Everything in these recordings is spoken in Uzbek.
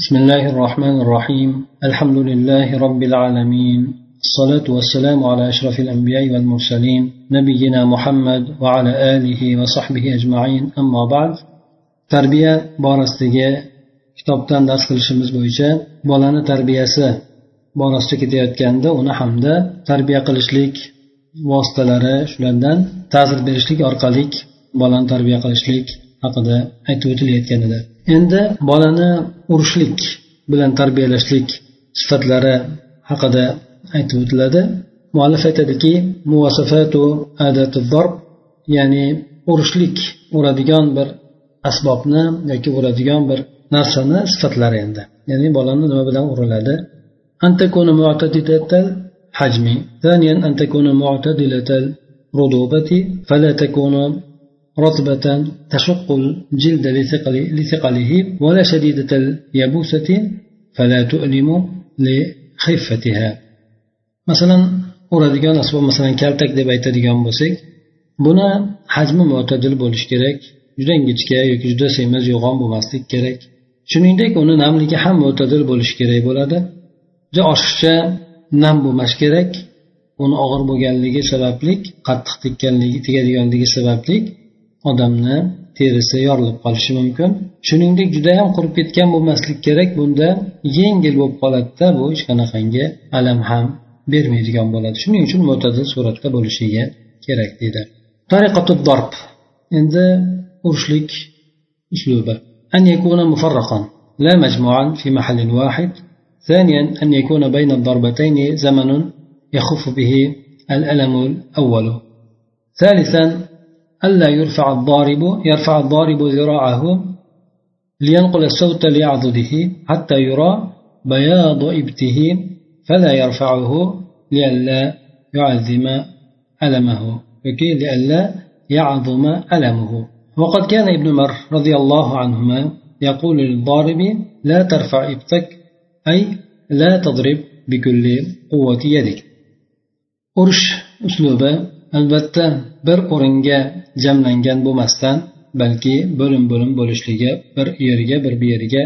بسم الله الرحمن الرحيم الحمد لله رب العالمين الصلاة والسلام على أشرف الأنبياء والمرسلين نبينا محمد وعلى آله وصحبه أجمعين أما بعد تربية بارستيجي kitobdan dars qilishimiz bo'yicha bolani tarbiyasi borasida ketayotganda uni hamda tarbiya qilishlik vositalari shulardan ta'sir berishlik orqali bolani tarbiya qilishlik haqida aytib o'tilayotgan edi endi bolani urishlik bilan tarbiyalashlik sifatlari haqida aytib o'tiladi muallif aytadiki ya'ni urishlik uradigan bir asbobni yoki uradigan bir narsani sifatlari endi ya'ni bolani nima bilan uriladi الحجم ثانيا أن تكون معتدلة الرطوبة فلا تكون رطبة تشق الجلد لثقل لثقله ولا شديدة اليبوسة فلا تؤلم لخفتها مثلا uradigan asbob masalan kaltak deb aytadigan bo'lsak buni hajmi mo'tadil bo'lishi kerak juda ingichka yoki juda semiz yo'g'on bo'lmaslik kerak shuningdek uni namligi ham mo'tadil bo'lishi kerak bo'ladi juda oshiqcha nam bo'lmas kerak uni og'ir bo'lganligi sababli qattiq tekkanligi tegadiganligi sababli odamni terisi yorilib qolishi mumkin shuningdek judayam qurib ketgan bo'lmaslik kerak bunda yengil bo'lib qoladida bu hech qanaqangi alam ham bermaydigan bo'ladi shuning uchun mo'tadil suratda bo'lishligi kerak deydi endi urishlik uslubi أن يكون مفرقا لا مجموعا في محل واحد ثانيا أن يكون بين الضربتين زمن يخف به الألم الأول ثالثا ألا يرفع الضارب يرفع الضارب ذراعه لينقل الصوت لعضده حتى يرى بياض إبته فلا يرفعه لئلا يعظم ألمه. وكي لئلا يعظم ألمه. وقد كان ابن مر رضي الله عنهما يقول للضارب لا ترفع إبتك أي لا تضرب بكل قوة يدك. أرش أسلوبه albatta bir o'ringa jamlangan bo'lmasdan balki bo'lim bo'lim bo'lishligi bir yerga bir bu yerga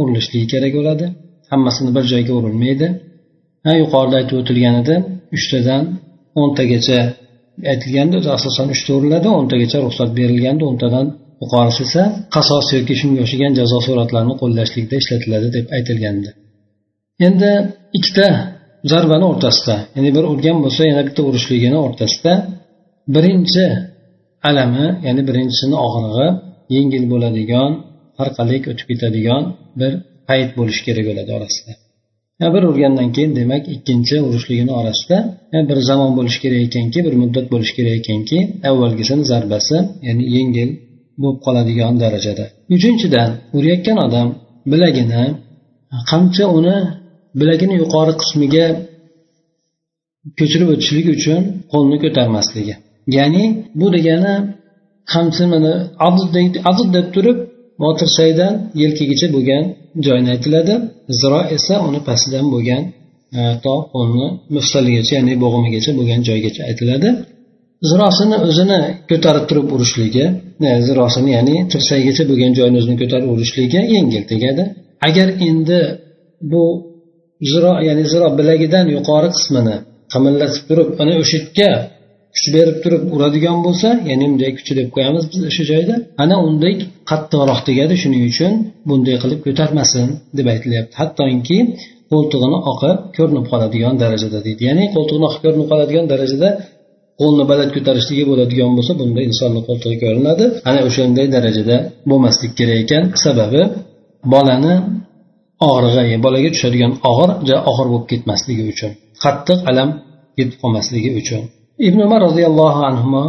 urilishligi kerak bo'ladi. Hammasini bir joyga urilmaydi. Ha yuqorida aytib o'tilgan edi uchtadan o'ntagacha aytilganda o'zi asosan uchta uriladi o'ntagacha ruxsat berilganda o'ntadan yuqorisi esa qasos yoki shunga o'xshagan jazo suratlarini qo'llashlikda ishlatiladi deb aytilgandi. Endi ikkita zarbani o'rtasida ya'ni bir urgan bo'lsa yana bitta urishligini o'rtasida birinchi alami ya'ni birinchisini og'rig'i yengil bo'ladigan orqali o'tib ketadigan bir payt bo'lishi kerak bo'ladi orasida. Bir urgandan keyin demak ikkinchi urishligini orasida bir zamon bo'lishi kerak ekanki bir muddat bo'lishi kerak ekanki avvalgisini zarbasi ya'ni yengil bo'lib qoladigan darajada. Uchinchidan urayotgan odam bilagini qamchi uni bilagini yuqori qismiga ko'chirib o'tishligi uchun qo'lni ko'tarmasligi. Ya'ni bu degani qamchini adud deb turib motirsaydan yelkagacha bo'lgan joyni aytiladi. Ziro esa uni pastidan bo'lgan e, to qo'lni mufsaligacha ya'ni bo'g'imigacha bo'lgan joygacha aytiladi. Zirosini o'zini ko'tarib turib urishligi e, zirosini ya'ni tirsagigacha bo'lgan joyini o'zini ko'tarib urishligi yengil tegadi. Agar endi bu ziro ya'ni ziro bilagidan yuqori qismini qimirlatib turib ana o'sha yerga kuch berib turib uradigan bo'lsa ya'ni bunday kuchi deb qo'yamiz biz o'sha joyda. Ana unday qattiqroq tegadi shuning uchun bunday qilib ko'tarmasin deb aytilyapti. Hattoki qo'ltig'ini oqib ko'rinib qoladigan darajada deydi. Ya'ni qo'ltig'ini oqib ko'rinib qoladigan darajada qo'lni baland ko'tarishligi bo'ladigan bo'lsa bunda insonni qo'ltig'i ko'rinadi. Ana o'shanday darajada bo'lmaslik kerak ekan. Sababi bolani og'rig'i bolaga tushadigan og'ir og'ir bo'lib ketmasligi uchun qattiq alam yetib qolmasligi uchun. Ibn umar roziyallohu anhu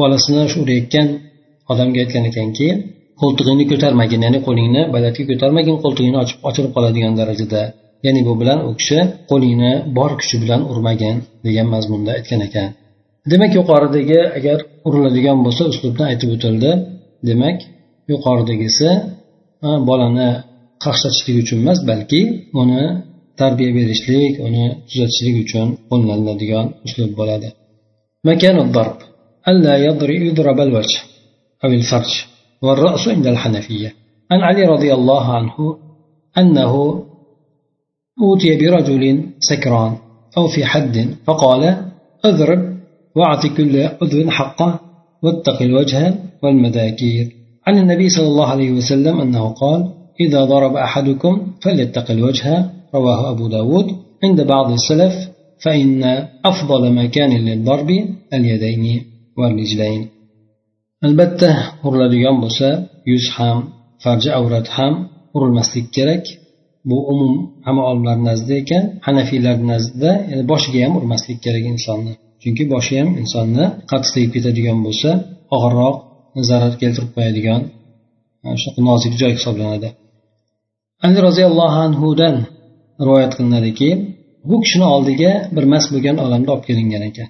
bolasini shu urayotgan odamga aytgan ekanki qo'ltig'ingni ko'tarmagin ya'ni qo'lingni badatga ko'tarmagin qo'ltig'ingni ochib ochilib qoladigan darajada. Ya'ni bu bilan u kishi qo'lingni bor kuchi bilan urmagin degan mazmunda aytgan ekan. Demak yuqoridagi agar uriladigan bo'lsa uslubni aytib o'tildi. Demak yuqoridagisi bolani qaqshatishlik uchun emas balki uni tarbiya berishlik uni tuzatishlik uchun qo'llaniladigan uslub bo'ladi. مكان الضرب. ألا يضرب الوجه أو الفرج. والرأس عند الحنفية. عن علي رضي الله عنه أنه أوتي برجل سكران أو في حد فقال اضرب واعط كل عضو حقه واتق الوجه والمذاكير. عن النبي صلى الله عليه وسلم أنه قال إذا ضرب أحدكم فليتق الوجه. رواه أبو داود عند بعض السلف. فإن أفضل مكان للضرب اليدين والرجلين albatta uriladigan bo'lsa yuz ham farji avrat ham urilmaslik kerak bu umum hamma olimlar nazdida ekan hanafiylar nazdida yani boshiga ham urmaslik kerak insonni chunki boshi ham insonni qattiq tegib ketadigan bo'lsa og'irroq zarar keltirib qo'yadigan shunaqa nozik joy hisoblanadi ali roziyallohu anhudan rivoyat qilinadiki bu kishini oldiga bir mast bo'lgan odamni olib kelingan ekan.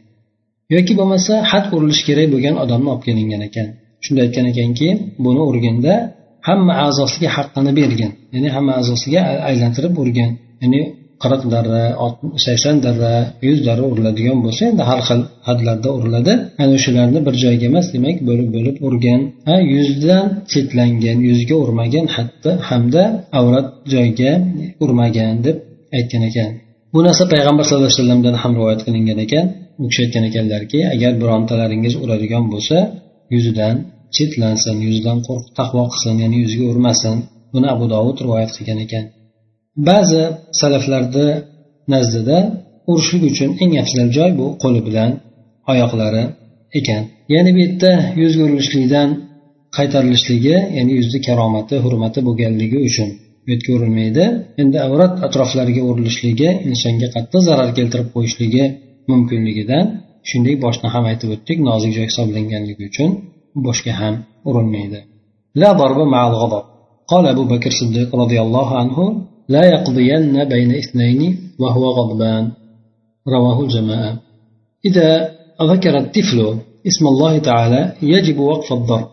Yoki bo'lmasa xat urilishi kerak bo'lgan odamni olib kelingan ekan. Shunda aytgan ekanki buni urganda hamma a'zosiga haqqini bergin. Ya'ni hamma a'zosiga aylantirib urgan ya'ni qirq darra sakson darra yuz darra uriladigan bo'lsa endi har xil hadlarda uriladi. Ana o'shalarni bir joyga emas demak bo'lib bo'lib urgan ha yuzdan chetlangan yuzga urmagan hatto hamda avrat joyga urmagan deb aytgan ekan. Bu narsa payg'ambar sallallohu alayhi vasallamdan ham rivoyat qilingan ekan. U kishi aytgan ekanlarki agar birontalaringiz uradigan bo'lsa yuzidan chetlansin yuzidan qo'rqib taqvo qilsin ya'ni yuziga urmasin. Buni abu dovud rivoyat qilgan ekan. Ba'zi salaflarni nazdida urishlik uchun eng afzal joy bu qo'li bilan oyoqlari ekan. Ya'ni bu yerda yuzga urilishlikdan qaytarilishligi ya'ni yuzni karomati hurmati bo'lganligi uchun bu yerga urilmaydi endi avrat atroflariga urilishligi insonga qattiq zarar keltirib qo'yishligi mumkinligidan shuningdek boshda ham aytib o'tdik nozik joy hisoblanganligi uchun boshga ham urilmaydi لا ضرب مع الغضب قال أبو بكر الصديق رضي الله عنه لا يقضين بين اثنين وهو غضبان رواه الجماعة إذا ذكر الطفل اسم الله تعالى يجب وقف الضرب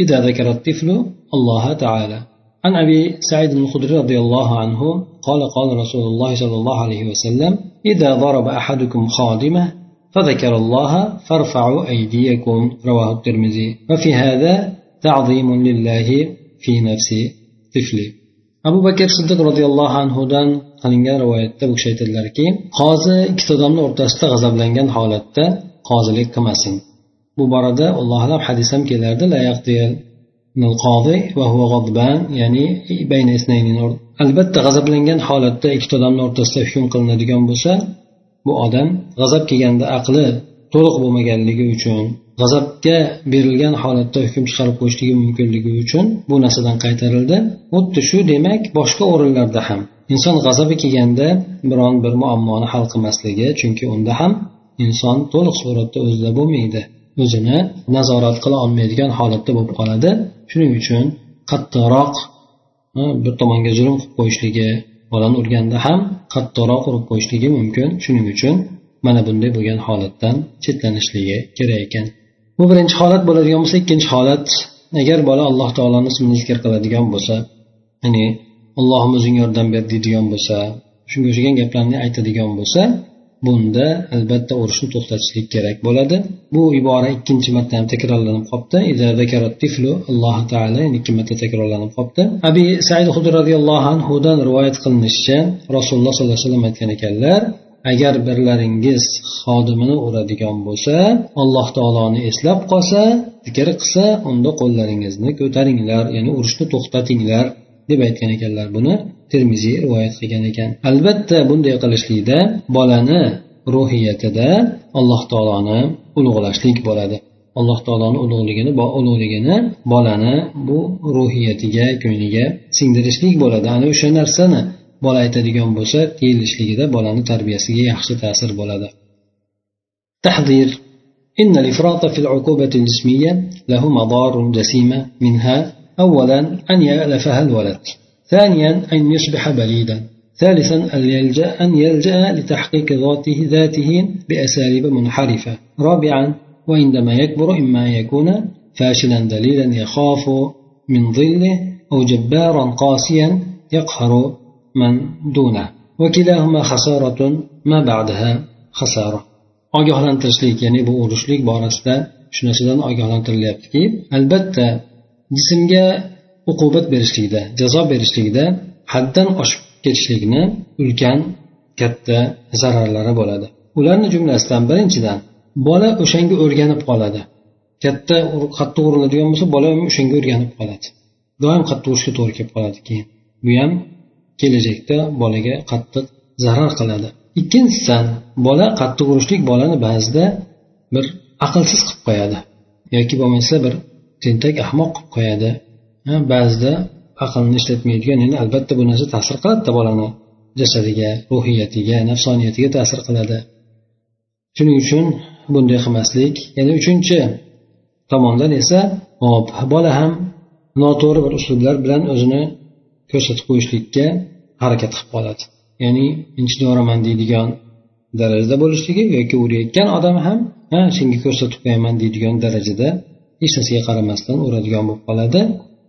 إذا ذكر الطفل الله تعالى عن أبي سعيد الخدري رضي الله عنه قال قال رسول الله صلى الله عليه وسلم إذا ضرب أحدكم خادمه فذكر الله فارفعوا أيديكم رواه الترمذي وفي هذا تعظيم لله في نفس طفله abu bakr siddiq roziyallohu anhudan qilingan rivoyatda bu kishi aytadilarki qozi ikkita odamni o'rtasida g'azablangan holatda qozilik qilmasin bu borada alloh alam hadis ham kelardi ya'ni albatta g'azablangan holatda ikkita odamni o'rtasida hukm qilinadigan bo'lsa bu odam g'azab kelganda aqli to'liq bo'lmaganligi uchun g'azabga berilgan holatda hukm chiqarib qo'yishligi mumkinligi uchun bu narsadan qaytarildi. Xuddi shu demak boshqa o'rinlarda ham inson g'azabi kelganda biron bir muammoni hal qilmasligi chunki unda ham inson to'liq suratda o'zida bo'lmaydi. O'zini nazorat qila olmaydigan holatda bo'lib qoladi. Shuning uchun qattiqroq bir tomonga zulm qilib qo'yishligi bolani urganda ham qattiqroq urib qo'yishligi mumkin. Shuning uchun mana bunday bo'lgan holatdan chetlanishligi kerak ekan. Bu birinchi holat bo'ladigan bo'lsa ikkinchi holat agar bola alloh taoloni ismini zikr qiladigan bo'lsa ya'ni allohim o'zing yordam ber deydigan bo'lsa shunga o'xshagan gaplarni aytadigan bo'lsa bunda albatta urushni to'xtatishlik kerak bo'ladi. Bu ibora ikkinchi marta ham takrorlanib qolibdi alloh taolo ikki marta takrorlanib qolibdi abi said hud roziyallohu anhudan rivoyat qilinishicha rasululloh sollallohu alayhi vasallam aytgan ekanlar agar birlaringiz xodimini uradigan bo'lsa alloh taoloni eslab qolsa zikr qilsa unda qo'llaringizni ko'taringlar ya'ni urushni to'xtatinglar. deb aytgan ekanlar buni termiziy rivoyat qilgan ekan albatta bunday qilishlikda bolani ruhiyatida alloh taoloni ulug'lashlik bo'ladi alloh taoloni ulug'ligini ulug'ligini bolani bu ruhiyatiga ko'ngliga singdirishlik bo'ladi ana o'sha narsani bola aytadigan bo'lsa tiyilishligida bolani tarbiyasiga yaxshi ta'sir bo'ladi tahdir إن الإفراط في العقوبة الجسمية له مضار جسيمة منها أولا أن يألفها الولد ثانيا أن يصبح بليدا ثالثا أن يلجأ, أن يلجأ لتحقيق ذاته, ذاته بأساليب منحرفة رابعا وعندما يكبر إما أن يكون فاشلا دليلا يخاف من ظله أو جبارا قاسيا يقهر من دونه. وكلاهما خسارة ما بعدها خسارة. ogohlantirishlik ya'ni bu urushlik borasida shu narsadan ogohlantirilyaptiki albatta jismga uqubat berishlikda jazo berishlikda haddan oshib ketishlikni ulkan katta zararlari bo'ladi. Ularni jumlasidan birinchidan bola o'shanga o'rganib qoladi. Katta qattiq uriladigan bo'lsa bola ham o'shanga o'rganib qoladi. Doim qattiq urishga to'g'ri kelib qoladi keyin. Bu ham kelajakda bolaga qattiq zarar qiladi. Ikkinchidan bola qattiq urishlik bolani ba'zida bir aqlsiz qilib qo'yadi yoki bo'lmasa bir tentak ahmoq qilib qo'yadi. Ba'zida aqlni ishlatmaydigan endi albatta bu narsa ta'sir qiladida bolani jasadiga ruhiyatiga nafsoniyatiga ta'sir qiladi. Shuning uchun bunday qilmaslik yana uchinchi tomondan esa hop bola ham noto'g'ri bir uslublar bilan o'zini ko'rsatib qo'yishlikka harakat qilib qoladi. Ya'ni inchni uraman deydigan darajada bo'lishligi yoki urayotgan odam ham ha senga ko'rsatib qo'yaman deydigan darajada hech narsaga qaramasdan uradigan bo'lib qoladi.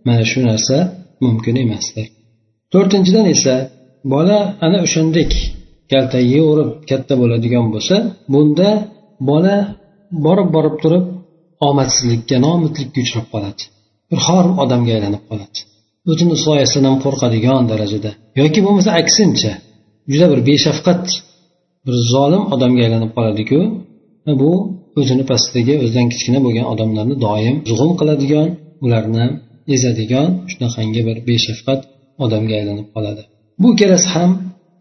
Mana shu narsa mumkin emasdir to'rtinchidan esa bola ana o'shandek kaltayaverib urib katta bo'ladigan bo'lsa bunda bola borib borib turib omadsizlikka noumidlikka uchrab qoladi. Bir xor odamga aylanib qoladi. O'zini soyasidan qo'rqadigan darajada. Yoki bo'lmasa aksincha juda bir beshafqat bir zolim odamga aylanib qoladiku. Bu o'zini pastidagi o'zidan kichkina bo'lgan odamlarni doim zug'um qiladigan ularni ezadigan shunaqangi bir beshafqat odamga aylanib qoladi bu ikkalasi ham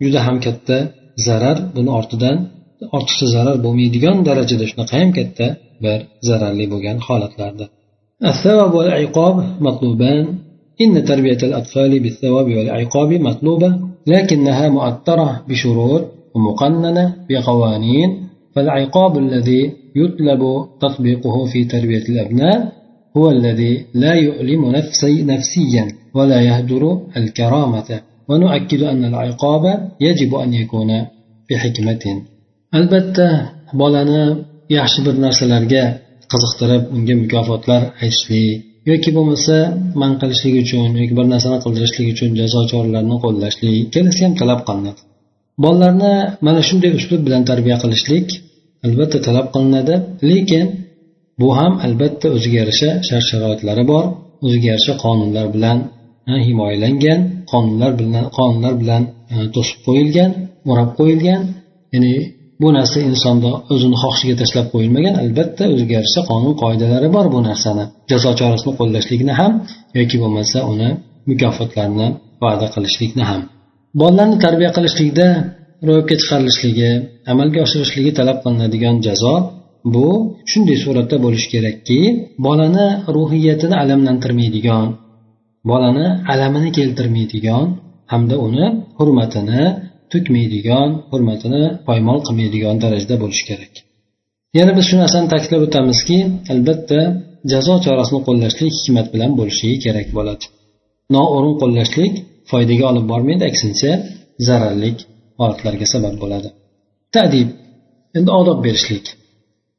juda ham katta zarar buni ortidan ortiqcha zarar bo'lmaydigan darajada shunaqa ham katta bir zararli bo'lgan holatlardir الثواب والعقاب مطلوبان إن تربية الأطفال بالثواب والعقاب مطلوبة لكنها مؤثرة بشروط ومقننة بقوانين فالعقاب الذي يطلب تطبيقه في تربية الأبناء هو الذي لا يؤلم نفسي نفسيا ولا يهدر الكرامة ونؤكد أن العقاب يجب أن يكون بحكمة albatta bolani yaxshi bir narsalarga qiziqtirib unga mukofotlar aytishlik yoki bo'lmasa man qilishlik uchun yoki bir narsani qildirishlik uchun jazo choralarni qo'llashlik ikkalasi ham talab qilinadi bolalarni mana shunday uslub bilan tarbiya qilishlik albatta talab qilinadi. Lekin bu ham albatta o'ziga yarasha shart sharoitlari bor. O'ziga yarasha qonunlar bilan himoyalangan qonunlar bilan qonunlar bilan to'sib qo'yilgan o'rab qo'yilgan. Ya'ni bu narsa insonda o'zini xohishiga tashlab qo'yilmagan. Albatta o'ziga yarasha qonun qoidalari bor bu narsani. Jazo chorasini qo'llashlikni ham yoki bo'lmasa uni mukofotlarni va'da qilishlikni ham. Bolalarni tarbiya qilishlikda ro'yobga chiqarilishligi amalga oshirishligi talab qilinadigan jazo bu shunday suratda bo'lishi kerakki bolani ruhiyatini alamlantirmaydigan bolani alamini keltirmaydigan hamda uni hurmatini to'kmaydigan hurmatini poymol qilmaydigan darajada bo'lishi kerak. Yana biz shu narsani ta'kidlab o'tamizki albatta jazo chorasini qo'llashlik hikmat bilan bo'lishligi kerak bo'ladi. Noo'rin qo'llashlik foydaga olib bormaydi aksincha zararlik holatlarga sabab bo'ladi. Tadib endi odob berishlik.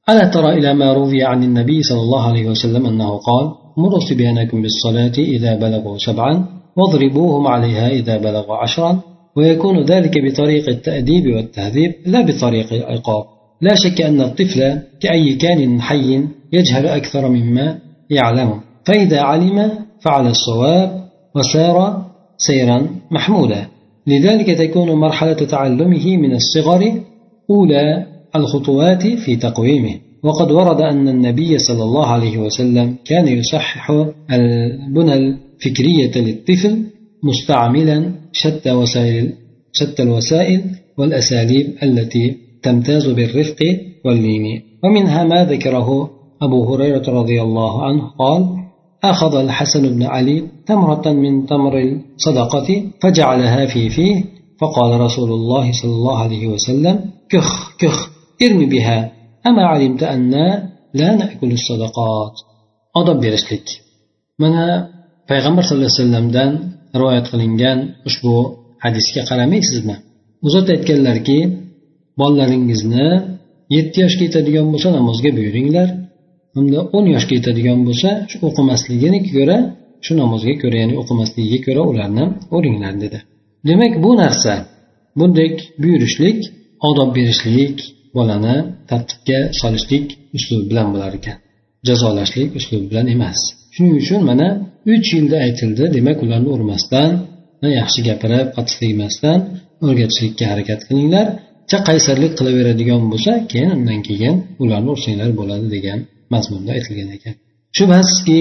ألا ترى إلى ما روي عن النبي صلى الله عليه وسلم أنه قال مروا صبيانكم بالصلاة إذا بلغوا سبعا واضربوهم عليها إذا بلغوا عشرا ويكون ذلك بطريق التأديب والتهذيب لا بطريق العقاب لا شك أن الطفل كأي كان حي يجهل أكثر مما يعلم فإذا علم فعل الصواب وسار سيرا محمودا لذلك تكون مرحلة تعلمه من الصغر أولى الخطوات في تقويمه. وقد ورد أن النبي صلى الله عليه وسلم كان يصحح البنى الفكرية للطفل مستعملا شتى وسائل شتى الوسائل والأساليب التي تمتاز بالرفق واللين. ومنها ما ذكره أبو هريرة رضي الله عنه قال أخذ الحسن بن علي تمرة من تمر الصدقة فجعلها في فيه فقال رسول الله صلى الله عليه وسلم كخ كخ ارمي بها أما علمت أن لا نأكل الصدقات odob berishlik mana payg'ambar sallallohu alayhi vasallamdan rivoyat qilingan ushbu hadisga qaramaysizmi u zot aytganlarki bolalaringizni yetti yoshga yetadigan bo'lsa namozga buyuringlar unda o'n yoshga yetadigan bo'lsa shu o'qimasligini ko'ra shu namozga ko'ra ya'ni o'qimasligiga ko'ra ularni o'ringlar dedi. Demak bu narsa bundek buyurishlik odob berishlik bolani tartibga solishlik uslubi bilan bo'lar ekan. Jazolashlik uslubi bilan emas. Shuning uchun mana uch yilda aytildi demak ularni urmasdan yaxshi gapirib qattiq tegmasdan o'rgatishlikka harakat qilinglar. Cha qaysarlik qilaveradigan bo'lsa keyin undan keyin ularni ursanglar bo'ladi degan mazmunda aytilgan ekan. Shubhasizki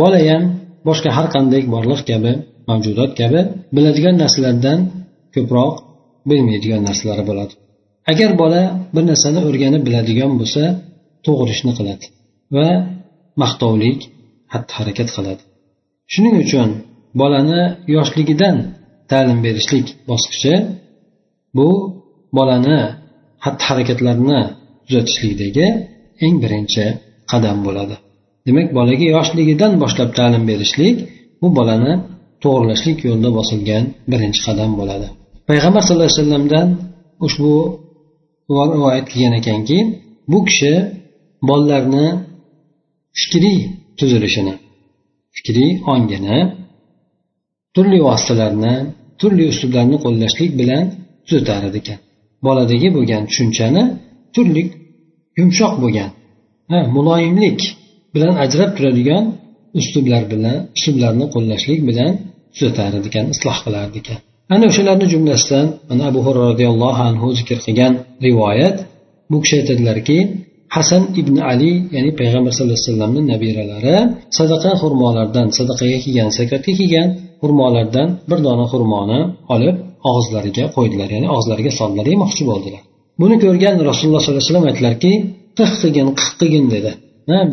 bola ham boshqa har qanday borliq kabi mavjudot kabi biladigan narsalardan ko'proq bilmaydigan narsalari bo'ladi. Agar bola bir narsani o'rganib biladigan bo'lsa to'g'ri ishni qiladi va maqtovlik xatti harakat qiladi. Shuning uchun bolani yoshligidan ta'lim berishlik bosqichi bu bolani xatti harakatlarini tuzatishlikdagi eng birinchi qadam bo'ladi. Demak bolaga yoshligidan boshlab ta'lim berishlik bu bolani to'g'irlashlik yo'lida bosilgan birinchi qadam bo'ladi. Payg'ambar sallallohu alayhi vasallamdan ushbu rivoyat kelgan ekanki bu kishi bolalarni fikriy tuzilishini fikriy ongini turli vositalarni turli uslublarni qo'llashlik bilan tuzatar ekan boladagi bo'lgan tushunchani turli yumshoq bo'lgan muloyimlik bilan ajrab turadigan uslublar bilan uslublarni qo'llashlik bilan tuzatar ekan isloh qilar ekan ana o'shalarni jumlasidan mana abu hurra roziyallohu anhu zikr qilgan rivoyat bu kishi aytadilarki hasan ibn ali ya'ni payg'ambar sallallohu alayhi vasallamni nabiralari sadaqa xurmolardan sadaqaga kelgan zakatga kelgan xurmolardan bir dona xurmoni olib og'izlariga qo'ydilar ya'ni og'izlariga soldilar yemoqchi bo'ldilar. Buni ko'rgan rasululloh sollallohu alayhi vasallam aytdilarki qih qilgin qih qilgin dedi.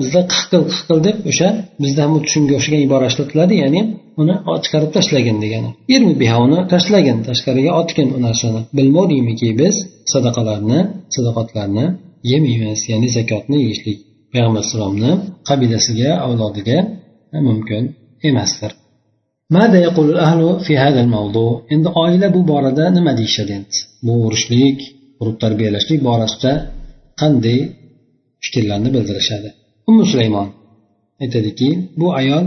bizda qih qil qih qil deb o'sha bizda ham shunga o'xshagan ibora ishlatiladi ya'ni uni chiqarib tashlagin degani irmi biha uni tashlagin tashqariga otgin u narsani bilmadingmiki biz sadaqalarni sadaqotlarni yemaymiz ya'ni zakotni yeyishlik payg'ambar alayhissalomni qabilasiga avlodiga mumkin emasdir ماذا يقول الأهل في هذا الموضوع endi oila bu borada nima deyishadi endi bu urushlik urib tarbiyalashlik borasida qanday fikrlarni bildirishadi Ummu sulaymon. Aytadiki bu ayol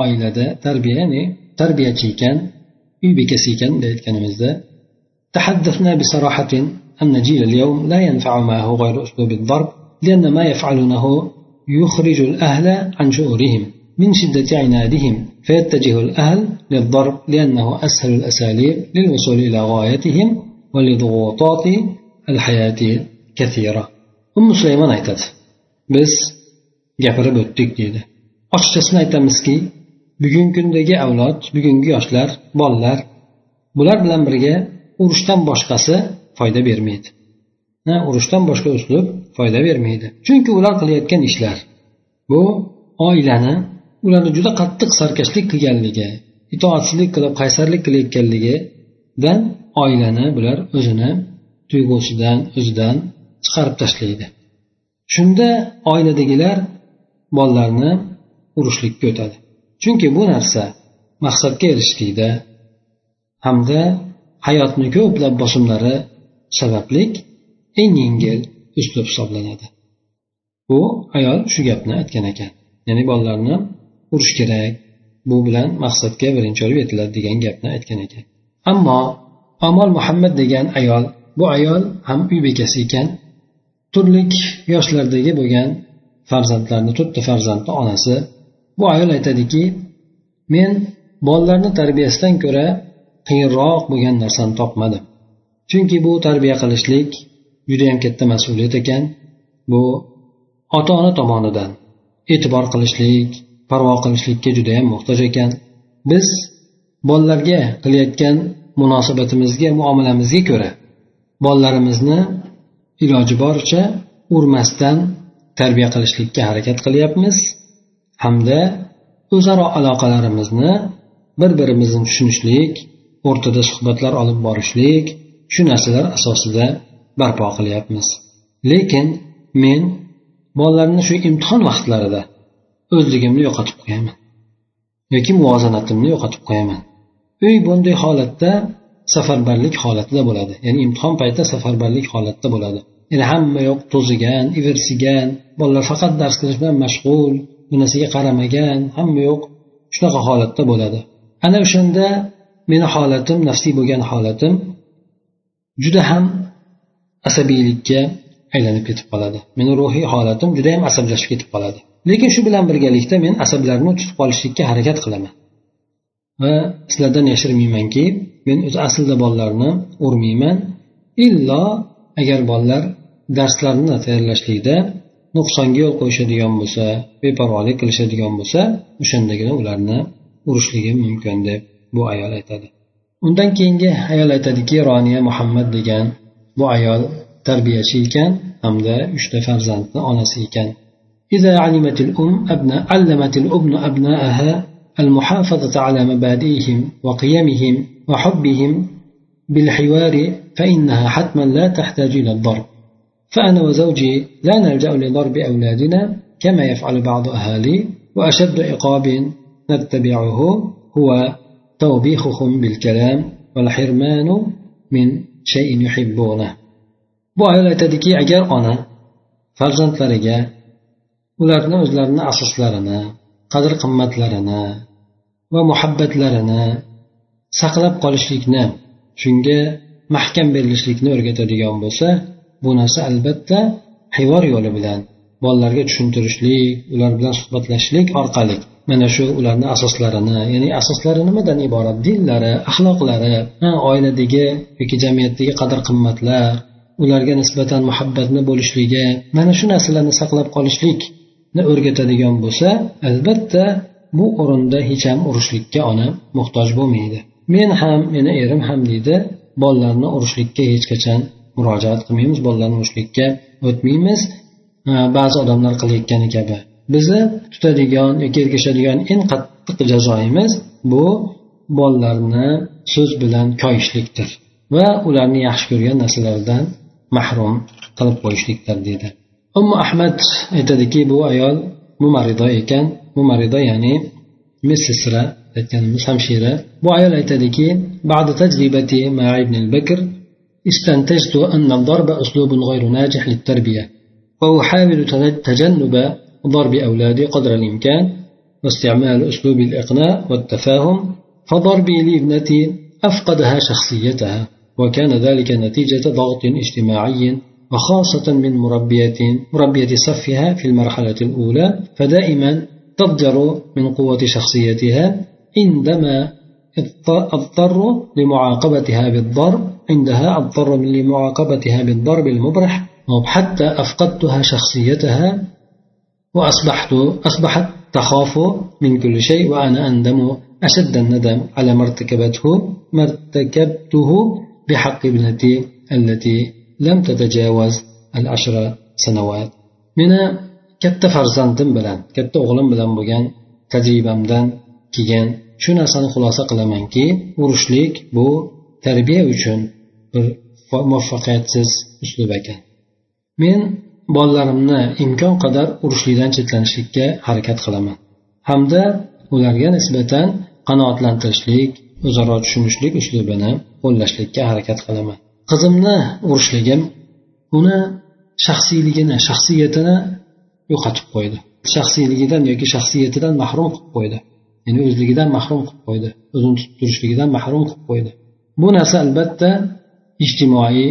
oilada tarbiya ya'ni tarbiyachi ekan uy bekasi ekan aytganimizda. تحدثنا بصراحة أن جيل اليوم لا ينفع معه غير أسلوب الضرب لأن ما يفعلونه يخرج الأهل عن شعورهم من شدة عنادهم فيتجه الأهل للضرب لأنه أسهل الأساليب للوصول إلى غايتهم ولضغوطات الحياة كثيرة أم سليمان aytadi biz gapirib o'tdik deydi ochiqchasini aytamizki bugungi kundagi avlod bugungi yoshlar bolalar bular bilan birga urushdan boshqasi foyda bermaydi. Na urushdan boshqa uslub foyda bermaydi. Chunki ular qilayotgan ishlar bu oilani ularni juda qattiq sarkashlik qilganligi itoatsizlik qilib qaysarlik qilayotganligidan oilani bular o'zini tuyg'usidan o'zidan chiqarib tashlaydi. Shunda oiladagilar bolalarni urushlikka o'tadi. Chunki bu narsa maqsadga erishishlikda hamda hayotni ko'plab bosimlari sabablik eng yengil uslub hisoblanadi. Bu ayol shu gapni aytgan ekan. Ya'ni bolalarni urish kerak bu bilan maqsadga birinchi olib yetiladi degan gapni aytgan ekan. Ammo amol muhammad degan ayol bu ayol ham uy bekasi ekan. Turli yoshlardagi bo'lgan farzandlarni to'rtta farzandni onasi bu ayol aytadiki men bolalarni tarbiyasidan ko'ra qiyinroq bo'lgan narsani topmadim. Chunki bu tarbiya qilishlik judayam katta mas'uliyat ekan. Bu ota ona tomonidan e'tibor qilishlik parvo qilishlikka judayam muhtoj ekan. Biz bolalarga qilayotgan munosabatimizga muomalamizga ko'ra bolalarimizni iloji boricha urmasdan tarbiya qilishlikka harakat qilyapmiz. Hamda o'zaro aloqalarimizni bir birimizni tushunishlik o'rtada suhbatlar olib borishlik shu narsalar asosida barpo qilyapmiz. Lekin men bolalarni shu imtihon vaqtlarida o'zligimni yo'qotib qo'yaman yoki muvozanatimni yo'qotib qo'yaman. Uy bunday holatda safarbarlik holatida bo'ladi ya'ni imtihon paytida safarbarlik holatda bo'ladi. Ya'ni hamma yoq to'zigan ivirsigan bolalar faqat dars qilish bilan mashg'ul bu narsaga qaramagan hamma yoq. Shunaqa holatda bo'ladi. Ana o'shanda meni holatim nafsiy bo'lgan holatim juda ham asabiylikka aylanib ketib qoladi. Meni ruhiy holatim juda yam asablashib ketib qoladi. Lekin shu bilan birgalikda men asablarni tutib qolishlikka harakat qilaman. Va sizlardan yashirmaymanki men o'zi aslida bolalarni urmayman. Illo agar bolalar darslarini tayyorlashlikda nuqsonga yo'l qo'yishadigan bo'lsa beparvolik qilishadigan bo'lsa o'shandagina ularni urishligim mumkin deb bu ayol aytadi undan keyingi ayol aytadiki roniya muhammad degan bu ayol tarbiyachi ekan hamda uchta farzandni onasi ekan إذا علمت الأم أبناء علمت الأم أبناءها المحافظة على مبادئهم وقيمهم وحبهم بالحوار فإنها حتما لا تحتاج إلى الضرب فأنا وزوجي لا نلجأ لضرب أولادنا كما يفعل بعض أهالي وأشد عقاب نتبعه هو توبيخهم بالكلام والحرمان من شيء يحبونه bu ayol aytadiki agar ona farzandlariga ularni o'zlarini asoslarini qadr qimmatlarini va muhabbatlarini saqlab qolishlikni shunga mahkam berilishlikni o'rgatadigan bo'lsa bu narsa albatta hivor yo'li bilan bolalarga tushuntirishlik ular bilan suhbatlashishlik orqali. Mana shu ularni asoslarini ya'ni asoslari nimadan iborat? Dinlari axloqlari oiladagi yoki jamiyatdagi qadr qimmatlar ularga nisbatan muhabbatni bo'lishligi mana shu narsalarni saqlab qolishlikni o'rgatadigan bo'lsa albatta bu o'rinda hech ham urushlikka ona muhtoj bo'lmaydi. Men ham meni erim ham deydi bolalarni urushlikka hech qachon murojaat qilmaymiz bolalarni urushlikka o'tmaymiz ba'zi odamlar qilayotgani kabi bizni tutadigan yoki ergashadigan eng qattiq jazoimiz bu bolalarni so'z bilan koyishlikdir va ularni yaxshi ko'rgan narsalardan mahrum qilib qo'yishlikdir deydi ummu ahmad aytadiki bu ayol mumarido ekan mumarido ya'ni medsestra aytganimiz hamshira bu ayol aytadiki بعد تجربتي مع ابن البكر استنتجت أن الضرب أسلوب غير ناجح للتربية وأحاول تجنب ضرب أولادي قدر الإمكان واستعمال أسلوب الإقناع والتفاهم فضربي لابنتي أفقدها شخصيتها وكان ذلك نتيجة ضغط اجتماعي وخاصة من مربية مربية صفها في المرحلة الأولى فدائما تضجر من قوة شخصيتها عندما اضطر لمعاقبتها بالضرب عندها اضطر لمعاقبتها بالضرب المبرح حتى أفقدتها شخصيتها وأصبحت أصبحت تخاف من كل شيء وأنا أندم أشد الندم على ما ارتكبته ما ارتكبته بحق ابنتي التي لم تتجاوز العشر سنوات. من katta farzandim bilan katta o'g'lim bilan bo'lgan tajribamdan kelgan shu narsani xulosa qilamanki urushlik bu tarbiya uchun bir muvaffaqiyatsiz uslub ekan men bolalarimni imkon qadar urushlikdan chetlanishlikka harakat qilaman. Hamda ularga nisbatan qanoatlantirishlik o'zaro tushunishlik uslubini qo'llashlikka harakat qilaman. Qizimni urishligim uni shaxsiyligini shaxsiyatini yo'qotib qo'ydi. Shaxsiyligidan yoki shaxsiyatidan mahrum qilib qo'ydi. Ya'ni o'zligidan mahrum qilib qo'ydi. O'zini tutib turishligidan mahrum qilib qo'ydi. Bu narsa albatta ijtimoiy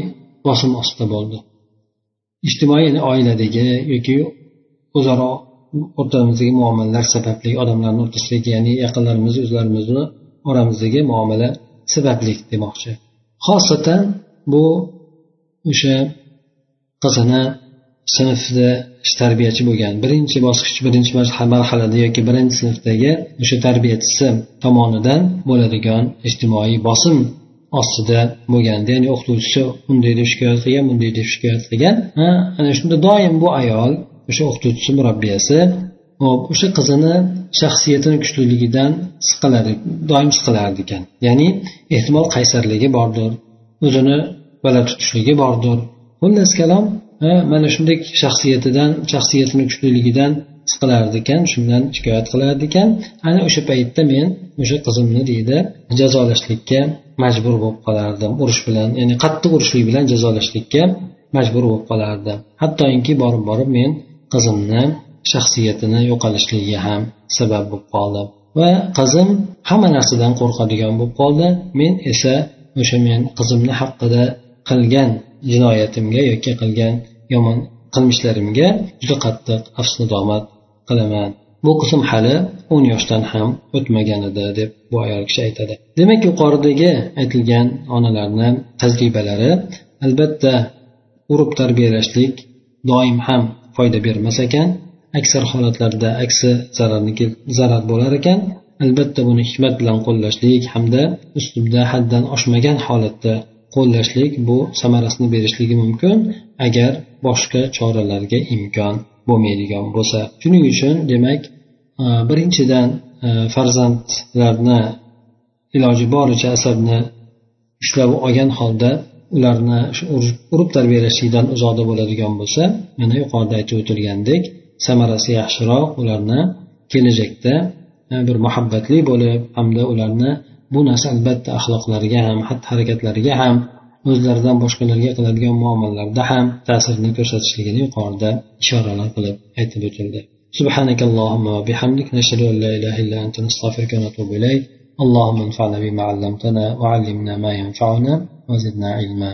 bosim ostida bo'ldi. Ijtimoiy ya'ni oiladagi yoki o'zaro o'rtamizdagi muomalalar sababli odamlarni o'rtasidagi ya'ni yaqinlarimiz o'zlarimizni oramizdagi muomala sababli demoqchi. Xosatan bu o'sha qizini sinfda tarbiyachi bo'lgan birinchi bosqich birinchi marhalada yoki birinchi sinfdagi o'sha tarbiyachisi tomonidan bo'ladigan ijtimoiy bosim ostida bo'lganda ya'ni o'qituvchisi unday deb shikoyat qilgan bunday deb shikoyat qilgan. Ana shunda doim bu ayol o'sha o'qituvchisi murabbiyasi hop o'sha qizini shaxsiyatini kuchliligidan siqilar doim siqilardi ekan. Ya'ni ehtimol qaysarligi bordir o'zini bala tutishligi bordir. Xullas kalom mana shunday shaxsiyatidan shaxsiyatini kuchliligidan siqilardi ekan shundan shikoyat qilardi ekan. Ana o'sha paytda men o'sha qizimni deydi jazolashlikka majbur bo'lib qolardim urush bilan ya'ni qattiq urushlik bilan jazolashlikka majbur bo'lib qolardim hattoki borib borib men qizimni shaxsiyatini yo'qolishligiga ham sabab bo'lib qoldi va qizim hamma narsadan qo'rqadigan bo'lib qoldi. Men esa o'sha men qizimni haqida qilgan jinoyatimga yoki qilgan yomon qilmishlarimga juda qattiq afsudomat qilaman. Bu qism hali o'n yoshdan ham o'tmagan edi deb bu ayol kishi aytadi. Demak yuqoridagi aytilgan onalarni tajribalari albatta urib tarbiyalashlik doim ham foyda bermas ekan. Aksar holatlarda aksi zararni zarar bo'lar ekan. Albatta buni hikmat bilan qo'llashlik hamda uslubda haddan oshmagan holatda qo'llashlik bu samarasini berishligi mumkin agar boshqa choralarga imkon bo'lmaydigan bo'lsa. Shuning uchun demak e, birinchidan e, farzandlarni iloji boricha asabni ushlab olgan holda ularni urib tarbiyalashlikdan uzoqda bo'ladigan bo'lsa mana yuqorida aytib o'tilgandek samarasi yaxshiroq ularni kelajakda e, bir muhabbatli bo'lib hamda ularni bu narsa albatta axloqlariga ham xatti harakatlariga ham o'zlaridan boshqalarga qiladigan muomalalarda ham ta'sirini ko'rsatishligini yuqorida ishoralar qilib aytib o'tildi سبحانك اللهم وبحمدك نشهد أن لا إله إلا أنت نستغفرك ونتوب إليك اللهم انفعنا بما علمتنا وعلمنا ما ينفعنا وزدنا علما